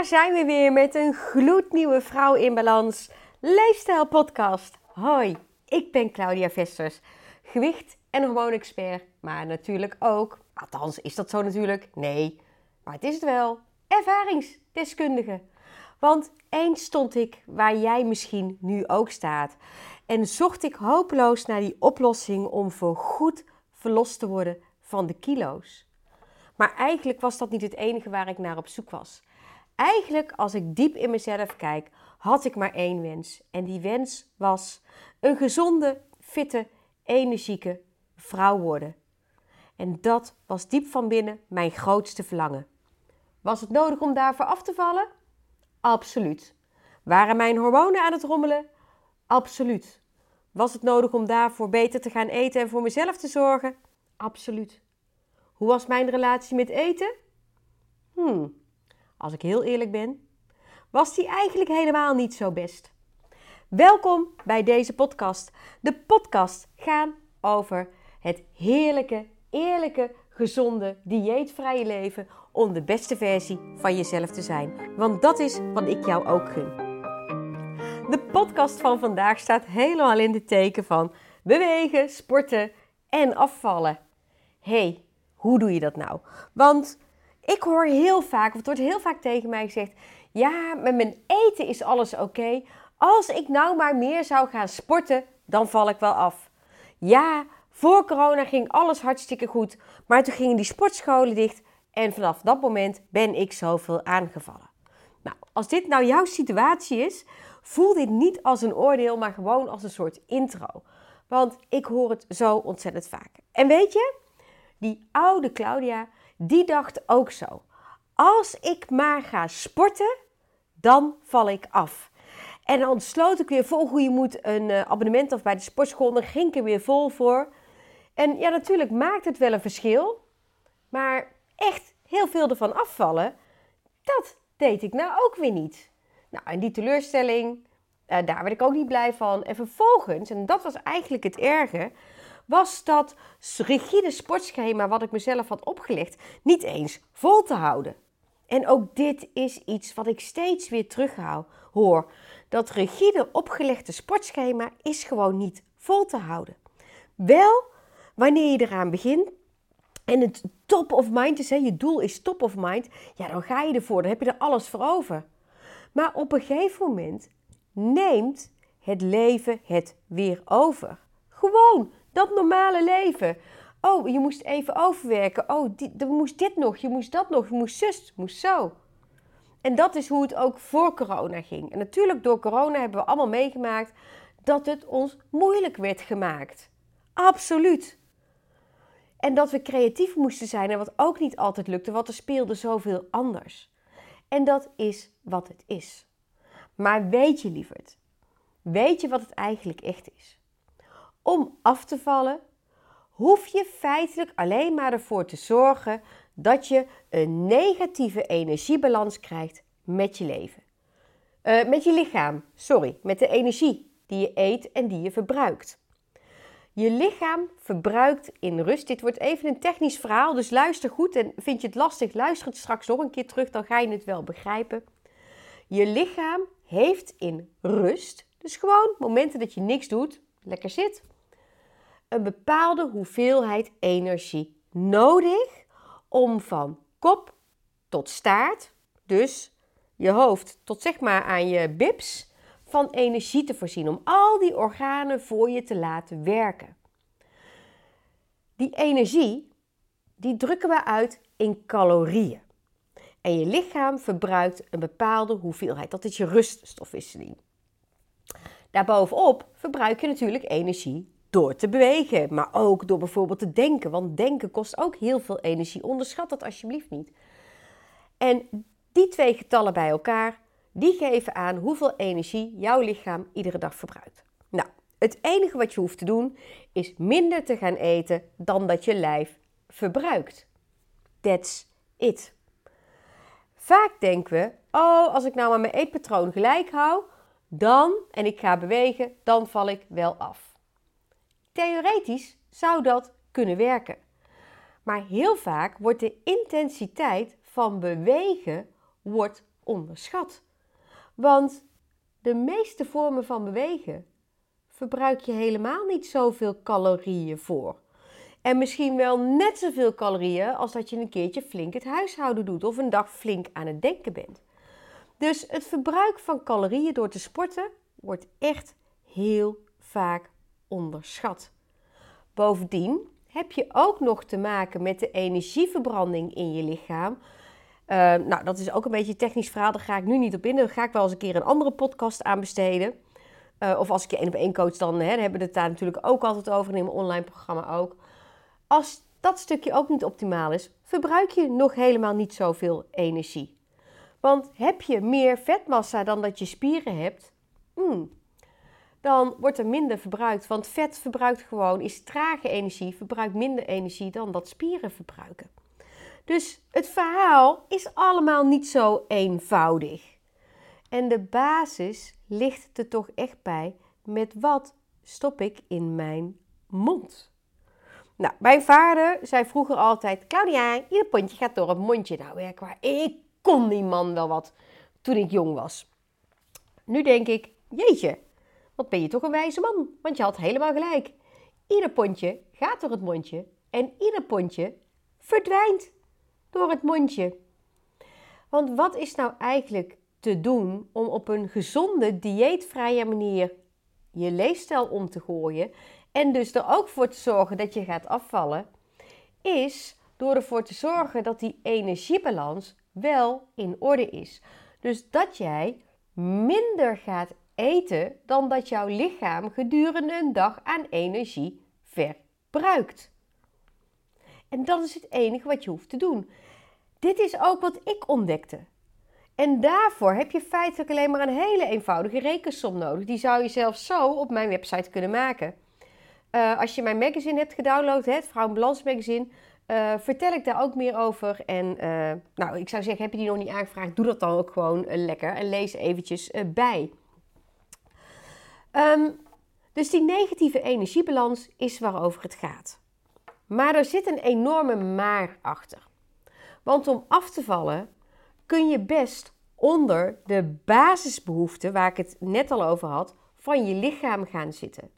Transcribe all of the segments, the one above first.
daar zijn we weer met een gloednieuwe Vrouw in Balans Leefstijl podcast. Hoi, ik ben Claudia Vesters, gewicht- en hormoonexpert, maar natuurlijk ook, althans is dat zo natuurlijk, nee, maar het is het wel, ervaringsdeskundige. Want eens stond ik waar jij misschien nu ook staat en zocht ik hopeloos naar die oplossing om voor goed verlost te worden van de kilo's. Maar eigenlijk was dat niet het enige waar ik naar op zoek was. Eigenlijk, als ik diep in mezelf kijk, had ik maar één wens. En die wens was een gezonde, fitte, energieke vrouw worden. En dat was diep van binnen mijn grootste verlangen. Was het nodig om daarvoor af te vallen? Absoluut. Waren mijn hormonen aan het rommelen? Absoluut. Was het nodig om daarvoor beter te gaan eten en voor mezelf te zorgen? Absoluut. Hoe was mijn relatie met eten? Hmm, als ik heel eerlijk ben, was die eigenlijk helemaal niet zo best. Welkom bij deze podcast. De podcast gaat over het heerlijke, eerlijke, gezonde, dieetvrije leven om de beste versie van jezelf te zijn. Want dat is wat ik jou ook gun. De podcast van vandaag staat helemaal in de teken van bewegen, sporten en afvallen. hey, hoe doe je dat nou? Want ik hoor heel vaak, of het wordt heel vaak tegen mij gezegd: ja, met mijn eten is alles oké. Als ik nou maar meer zou gaan sporten, dan val ik wel af. Ja, voor corona ging alles hartstikke goed, maar toen gingen die sportscholen dicht en vanaf dat moment ben ik zoveel aangevallen. Nou, als dit nou jouw situatie is, voel dit niet als een oordeel, maar gewoon als een soort intro. Want ik hoor het zo ontzettend vaak. En weet je, die oude Claudia, die dacht ook zo. Als ik maar ga sporten, dan val ik af. En dan sloot ik weer vol hoe je moet een uh, abonnement of bij de sportschool. Dan ging ik er weer vol voor. En ja, natuurlijk maakt het wel een verschil. Maar echt heel veel ervan afvallen, dat deed ik nou ook weer niet. Nou, en die teleurstelling, uh, daar werd ik ook niet blij van. En vervolgens, en dat was eigenlijk het erge, was dat rigide sportschema wat ik mezelf had opgelegd niet eens vol te houden. En ook dit is iets wat ik steeds weer terughoud, hoor. Dat rigide opgelegde sportschema is gewoon niet vol te houden. Wel, wanneer je eraan begint en het top of mind is, hè, je doel is top of mind, ja, dan ga je ervoor, dan heb je er alles voor over. Maar op een gegeven moment neemt het leven het weer over. Gewoon dat normale leven. Oh, je moest even overwerken. Oh, die, er moest dit nog, je moest dat nog, je moest zus, moest zo. En dat is hoe het ook voor corona ging. En natuurlijk door corona hebben we allemaal meegemaakt dat het ons moeilijk werd gemaakt. Absoluut. En dat we creatief moesten zijn en wat ook niet altijd lukte, want er speelde zoveel anders. En dat is wat het is. Maar weet je lieverd, weet je wat het eigenlijk echt is? Om af te vallen hoef je feitelijk alleen maar ervoor te zorgen dat je een negatieve energiebalans krijgt met je leven. Uh, met je lichaam, sorry, met de energie die je eet en die je verbruikt. Je lichaam verbruikt in rust. Dit wordt even een technisch verhaal, dus luister goed. En vind je het lastig, luister het straks nog een keer terug, dan ga je het wel begrijpen. Je lichaam heeft in rust, dus gewoon momenten dat je niks doet, lekker zit, een bepaalde hoeveelheid energie nodig om van kop tot staart, dus je hoofd tot zeg maar aan je bips, van energie te voorzien. Om al die organen voor je te laten werken. Die energie, die drukken we uit in calorieën. En je lichaam verbruikt een bepaalde hoeveelheid. Dat is je ruststofwisseling. Daarbovenop verbruik je natuurlijk energie door te bewegen, maar ook door bijvoorbeeld te denken. Want denken kost ook heel veel energie. Onderschat dat alsjeblieft niet. En die twee getallen bij elkaar, die geven aan hoeveel energie jouw lichaam iedere dag verbruikt. Nou, het enige wat je hoeft te doen is minder te gaan eten dan dat je lijf verbruikt. That's it. Vaak denken we, oh, als ik nou maar mijn eetpatroon gelijk hou, dan, en ik ga bewegen, dan val ik wel af. Theoretisch zou dat kunnen werken. Maar heel vaak wordt de intensiteit van bewegen wordt onderschat. Want de meeste vormen van bewegen verbruik je helemaal niet zoveel calorieën voor. En misschien wel net zoveel calorieën als dat je een keertje flink het huishouden doet of een dag flink aan het denken bent. Dus het verbruik van calorieën door te sporten wordt echt heel vaak onderschat. Bovendien heb je ook nog te maken met de energieverbranding in je lichaam. Uh, nou, dat is ook een beetje een technisch verhaal, daar ga ik nu niet op in. Daar ga ik wel eens een keer een andere podcast aan besteden. Uh, of als ik je één op één coach, dan, hè, hebben we het daar natuurlijk ook altijd over in mijn online programma ook. Als dat stukje ook niet optimaal is, verbruik je nog helemaal niet zoveel energie. Want heb je meer vetmassa dan dat je spieren hebt, hmm, dan wordt er minder verbruikt. Want vet verbruikt gewoon, is trage energie, verbruikt minder energie dan dat spieren verbruiken. Dus het verhaal is allemaal niet zo eenvoudig. En de basis ligt er toch echt bij met wat stop ik in mijn mond. Nou, mijn vader zei vroeger altijd: Claudia, ieder pondje gaat door het mondje. Nou, ik kon die man wel wat toen ik jong was. Nu denk ik: Jeetje, wat ben je toch een wijze man? Want je had helemaal gelijk. Ieder pondje gaat door het mondje en ieder pondje verdwijnt door het mondje. Want wat is nou eigenlijk te doen om op een gezonde, dieetvrije manier je leefstijl om te gooien en dus er ook voor te zorgen dat je gaat afvallen, is door ervoor te zorgen dat die energiebalans wel in orde is. Dus dat jij minder gaat eten dan dat jouw lichaam gedurende een dag aan energie verbruikt. En dat is het enige wat je hoeft te doen. Dit is ook wat ik ontdekte. En daarvoor heb je feitelijk alleen maar een hele eenvoudige rekensom nodig. Die zou je zelfs zo op mijn website kunnen maken. Uh, als je mijn magazine hebt gedownload, het Vrouwenbalans magazine, uh, vertel ik daar ook meer over. En uh, nou, ik zou zeggen, heb je die nog niet aangevraagd, doe dat dan ook gewoon lekker en lees eventjes bij. Um, dus die negatieve energiebalans is waarover het gaat. Maar er zit een enorme maar achter. Want om af te vallen kun je best onder de basisbehoeften, waar ik het net al over had, van je lichaam gaan zitten.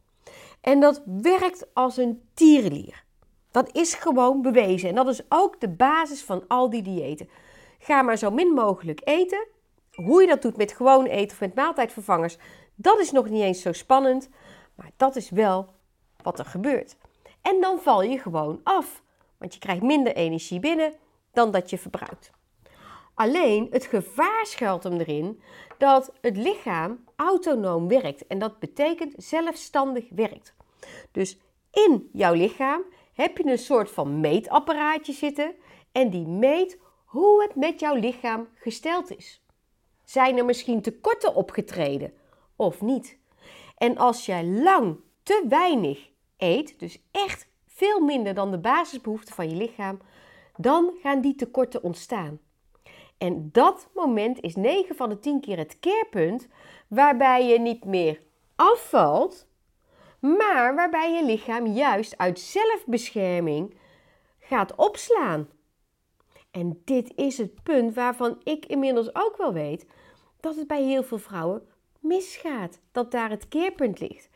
En dat werkt als een tierenlier. Dat is gewoon bewezen. En dat is ook de basis van al die diëten. Ga maar zo min mogelijk eten. Hoe je dat doet met gewoon eten of met maaltijdvervangers, dat is nog niet eens zo spannend. Maar dat is wel wat er gebeurt. En dan val je gewoon af. Want je krijgt minder energie binnen dan dat je verbruikt. Alleen het gevaar schuilt hem erin dat het lichaam autonoom werkt. En dat betekent zelfstandig werkt. Dus in jouw lichaam heb je een soort van meetapparaatje zitten. En die meet hoe het met jouw lichaam gesteld is. Zijn er misschien tekorten opgetreden of niet? En als jij lang te weinig eet, dus echt veel minder dan de basisbehoeften van je lichaam, dan gaan die tekorten ontstaan. En dat moment is 9 van de 10 keer het keerpunt waarbij je niet meer afvalt, maar waarbij je lichaam juist uit zelfbescherming gaat opslaan. En dit is het punt waarvan ik inmiddels ook wel weet dat het bij heel veel vrouwen misgaat, dat daar het keerpunt ligt.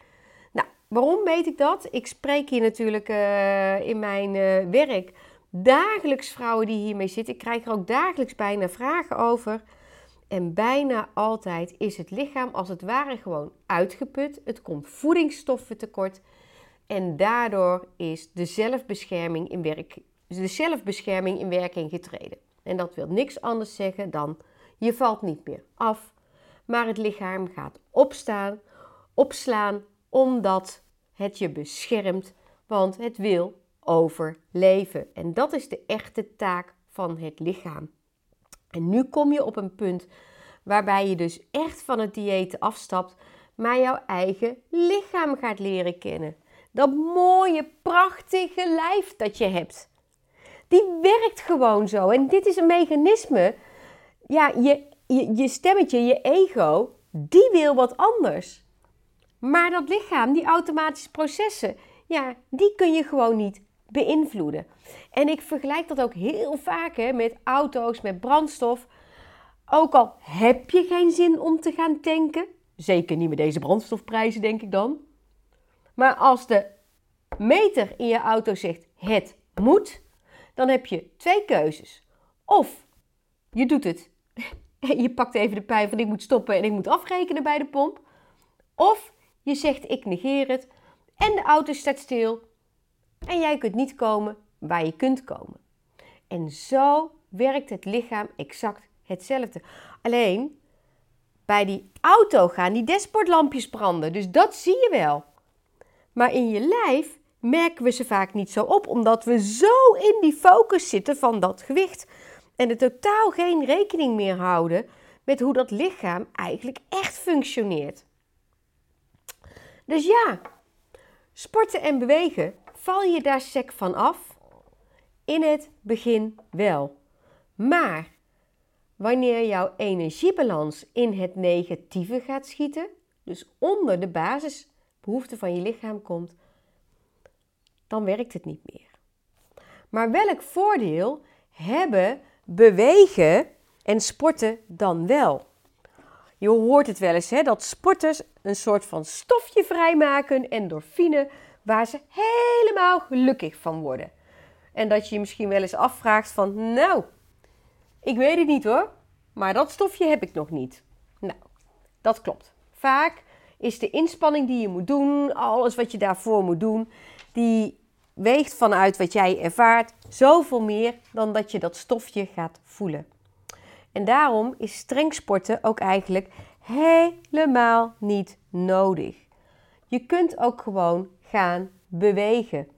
Nou, waarom weet ik dat? Ik spreek hier natuurlijk uh, in mijn uh, werk dagelijks vrouwen die hiermee zitten. Ik krijg er ook dagelijks bijna vragen over. En bijna altijd is het lichaam als het ware gewoon uitgeput. Het komt voedingsstoffen tekort. En daardoor is de zelfbescherming in, werk, de zelfbescherming in werking getreden. En dat wil niks anders zeggen dan je valt niet meer af, maar het lichaam gaat opstaan, opslaan omdat het je beschermt, want het wil overleven. En dat is de echte taak van het lichaam. En nu kom je op een punt waarbij je dus echt van het dieet afstapt, maar jouw eigen lichaam gaat leren kennen. Dat mooie, prachtige lijf dat je hebt. Die werkt gewoon zo. En dit is een mechanisme. Ja, je, je, je stemmetje, je ego, die wil wat anders. Maar dat lichaam, die automatische processen, ja, die kun je gewoon niet beïnvloeden. En ik vergelijk dat ook heel vaak hè, met auto's, met brandstof. Ook al heb je geen zin om te gaan tanken, zeker niet met deze brandstofprijzen, denk ik dan. Maar als de meter in je auto zegt het moet, dan heb je twee keuzes. Of je doet het je pakt even de pijn van ik moet stoppen en ik moet afrekenen bij de pomp. Of je zegt ik negeer het en de auto staat stil en jij kunt niet komen waar je kunt komen. En zo werkt het lichaam exact hetzelfde. Alleen bij die auto gaan die dashboardlampjes branden, dus dat zie je wel. Maar in je lijf merken we ze vaak niet zo op, omdat we zo in die focus zitten van dat gewicht. En er totaal geen rekening meer houden met hoe dat lichaam eigenlijk echt functioneert. Dus ja, sporten en bewegen, val je daar sec van af? In het begin wel. Maar wanneer jouw energiebalans in het negatieve gaat schieten, dus onder de basisbehoeften van je lichaam komt, dan werkt het niet meer. Maar welk voordeel hebben bewegen en sporten dan wel? Je hoort het wel eens hè, dat sporters een soort van stofje vrijmaken, endorfine, waar ze helemaal gelukkig van worden. En dat je je misschien wel eens afvraagt van, nou, ik weet het niet hoor, maar dat stofje heb ik nog niet. Nou, dat klopt. Vaak is de inspanning die je moet doen, alles wat je daarvoor moet doen, die weegt vanuit wat jij ervaart zoveel meer dan dat je dat stofje gaat voelen. En daarom is streng sporten ook eigenlijk helemaal niet nodig. Je kunt ook gewoon gaan bewegen.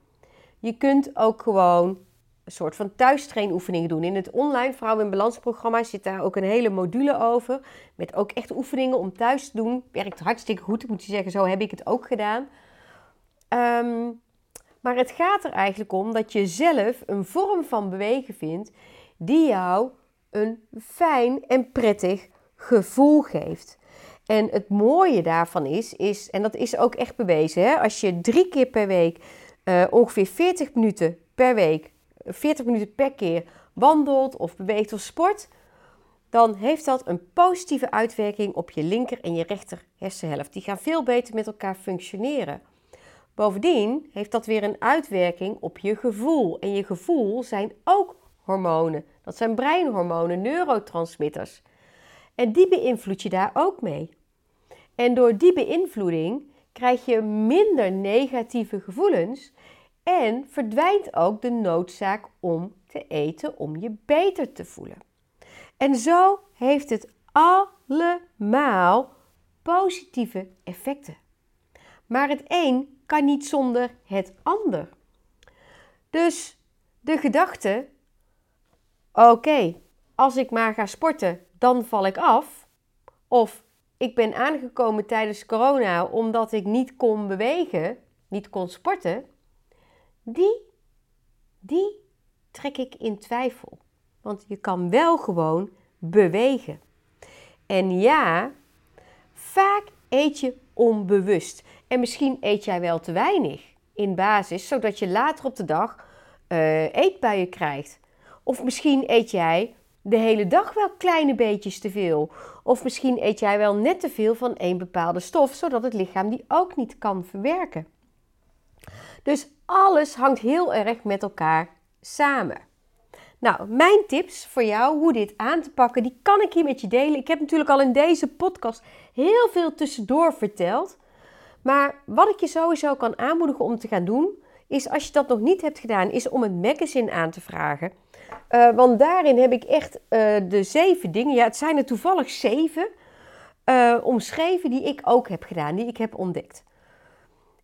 Je kunt ook gewoon een soort van thuistrainoefeningen doen. In het online Vrouw in Balans programma zit daar ook een hele module over. Met ook echt oefeningen om thuis te doen. Werkt hartstikke goed. Ik moet je zeggen, zo heb ik het ook gedaan. Ehm, maar het gaat er eigenlijk om dat je zelf een vorm van bewegen vindt die jou een fijn en prettig gevoel geeft. En het mooie daarvan is, is en dat is ook echt bewezen, hè? als je drie keer per week uh, ongeveer 40 minuten per week, 40 minuten per keer wandelt of beweegt of sport, dan heeft dat een positieve uitwerking op je linker en je rechter hersenhelft. Die gaan veel beter met elkaar functioneren. Bovendien heeft dat weer een uitwerking op je gevoel. En je gevoel zijn ook hormonen. Dat zijn breinhormonen, neurotransmitters. En die beïnvloed je daar ook mee. En door die beïnvloeding krijg je minder negatieve gevoelens en verdwijnt ook de noodzaak om te eten om je beter te voelen. En zo heeft het allemaal positieve effecten. Maar het een kan niet zonder het ander. Dus de gedachte: oké, als ik maar ga sporten, dan val ik af. Of ik ben aangekomen tijdens corona omdat ik niet kon bewegen, niet kon sporten. Die, die trek ik in twijfel. Want je kan wel gewoon bewegen. En ja, vaak eet je onbewust. En misschien eet jij wel te weinig in basis, zodat je later op de dag uh, eetbuien krijgt. Of misschien eet jij de hele dag wel kleine beetjes te veel. Of misschien eet jij wel net te veel van één bepaalde stof, zodat het lichaam die ook niet kan verwerken. Dus alles hangt heel erg met elkaar samen. Nou, mijn tips voor jou hoe dit aan te pakken, die kan ik hier met je delen. Ik heb natuurlijk al in deze podcast heel veel tussendoor verteld. Maar wat ik je sowieso kan aanmoedigen om te gaan doen, is als je dat nog niet hebt gedaan, is om een magazine aan te vragen. Uh, want daarin heb ik echt uh, de zeven dingen, ja het zijn er toevallig zeven, uh, omschreven die ik ook heb gedaan, die ik heb ontdekt.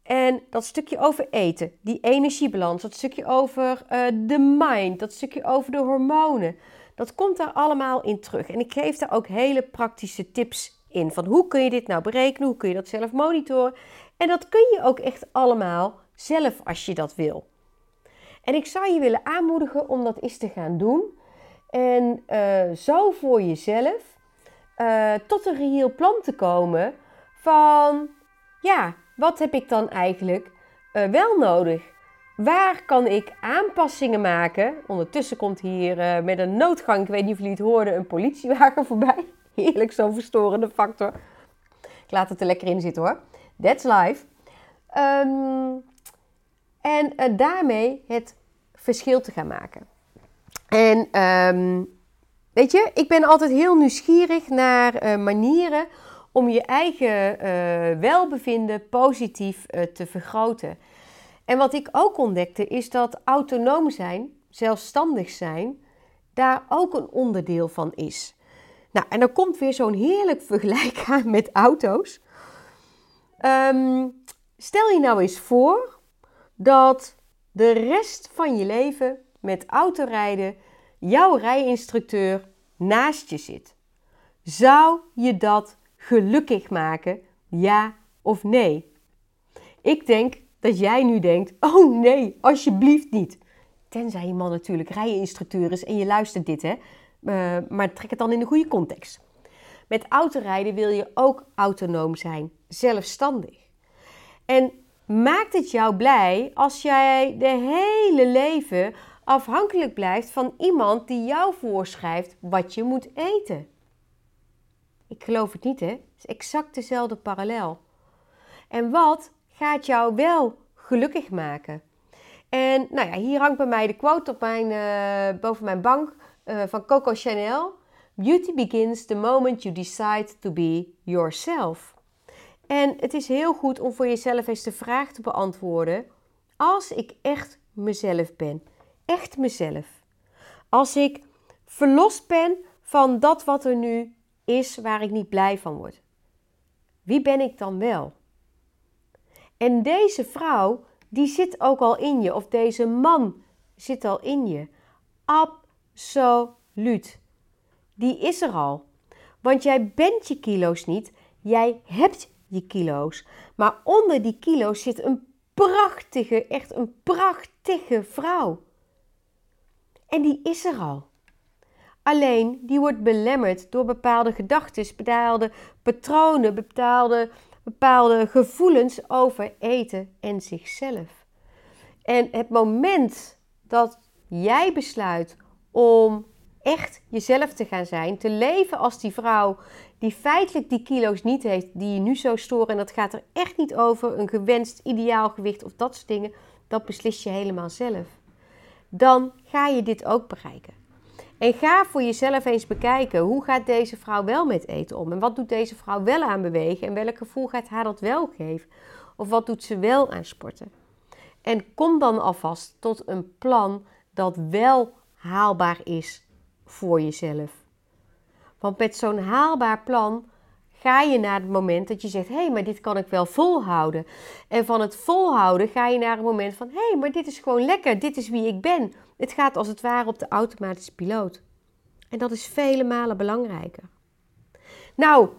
En dat stukje over eten, die energiebalans, dat stukje over de mind, dat stukje over de hormonen, dat komt daar allemaal in terug. En ik geef daar ook hele praktische tips Van hoe kun je dit nou berekenen, hoe kun je dat zelf monitoren. En dat kun je ook echt allemaal zelf als je dat wil. En ik zou je willen aanmoedigen om dat eens te gaan doen. En uh, zo voor jezelf uh, tot een reëel plan te komen van, ja, wat heb ik dan eigenlijk uh, wel nodig? Waar kan ik aanpassingen maken? Ondertussen komt hier met een noodgang, ik weet niet of jullie het hoorden, een politiewagen voorbij. Heerlijk zo'n verstorende factor. Ik laat het er lekker in zitten hoor. That's life. Um, en uh, daarmee het verschil te gaan maken. En um, weet je, ik ben altijd heel nieuwsgierig naar uh, manieren om je eigen uh, welbevinden positief te vergroten. En wat ik ook ontdekte is dat autonoom zijn, zelfstandig zijn, daar ook een onderdeel van is. Nou, en dan komt weer zo'n heerlijk vergelijk aan met auto's. Um, stel je nou eens voor dat de rest van je leven met autorijden jouw rijinstructeur naast je zit. Zou je dat gelukkig maken? Ja of nee? Ik denk dat jij nu denkt: oh nee, alsjeblieft niet. Tenzij je man natuurlijk rijinstructeur is en je luistert dit, hè. Uh, maar trek het dan in de goede context. Met autorijden wil je ook autonoom zijn, zelfstandig. En maakt het jou blij als jij de hele leven afhankelijk blijft van iemand die jou voorschrijft wat je moet eten? Ik geloof het niet, hè? Het is exact dezelfde parallel. En wat gaat jou wel gelukkig maken? En nou ja, hier hangt bij mij de quote op mijn, uh, boven mijn bank uh, van Coco Chanel. Beauty begins the moment you decide to be yourself. En het is heel goed om voor jezelf eens de vraag te beantwoorden: als ik echt mezelf ben, echt mezelf, als ik verlost ben van dat wat er nu is waar ik niet blij van word, wie ben ik dan wel? En deze vrouw, die zit ook al in je, of deze man zit al in je. Absoluut. Die is er al. Want jij bent je kilo's niet, jij hebt je kilo's. Maar onder die kilo's zit een prachtige, echt een prachtige vrouw. En die is er al. Alleen die wordt belemmerd door bepaalde gedachten, bepaalde patronen, bepaalde, bepaalde gevoelens over eten en zichzelf. En het moment dat jij besluit om echt jezelf te gaan zijn, te leven als die vrouw die feitelijk die kilo's niet heeft, die je nu zo storen. En dat gaat er echt niet over een gewenst ideaal gewicht of dat soort dingen. Dat beslis je helemaal zelf. Dan ga je dit ook bereiken. En ga voor jezelf eens bekijken hoe gaat deze vrouw wel met eten om? En wat doet deze vrouw wel aan bewegen? En welk gevoel gaat haar dat wel geven? Of wat doet ze wel aan sporten? En kom dan alvast tot een plan dat wel haalbaar is voor jezelf. Want met zo'n haalbaar plan ga je naar het moment dat je zegt: hé, hey, maar dit kan ik wel volhouden. En van het volhouden ga je naar het moment van: hé, hey, maar dit is gewoon lekker, dit is wie ik ben. Het gaat als het ware op de automatische piloot. En dat is vele malen belangrijker. Nou,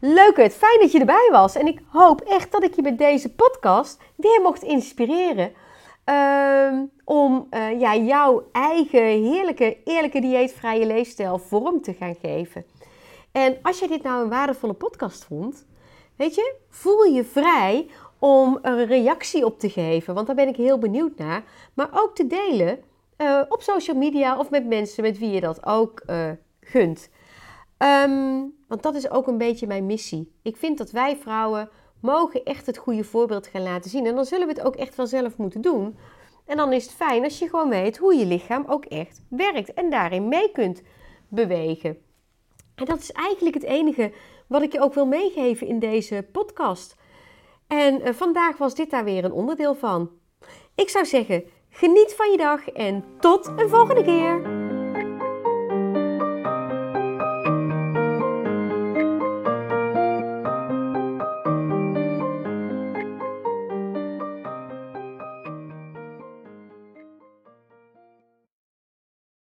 leuk het, fijn dat je erbij was. En ik hoop echt dat ik je met deze podcast weer mocht inspireren Ehm, om uh, ja, jouw eigen heerlijke, eerlijke dieetvrije leefstijl vorm te gaan geven. En als je dit nou een waardevolle podcast vond, weet je, voel je vrij om een reactie op te geven, want daar ben ik heel benieuwd naar. Maar ook te delen uh, op social media of met mensen met wie je dat ook uh, gunt. Um, want dat is ook een beetje mijn missie. Ik vind dat wij vrouwen mogen echt het goede voorbeeld gaan laten zien. En dan zullen we het ook echt wel zelf moeten doen. En dan is het fijn als je gewoon weet hoe je lichaam ook echt werkt en daarin mee kunt bewegen. En dat is eigenlijk het enige wat ik je ook wil meegeven in deze podcast. En uh, vandaag was dit daar weer een onderdeel van. Ik zou zeggen, geniet van je dag en tot een volgende keer.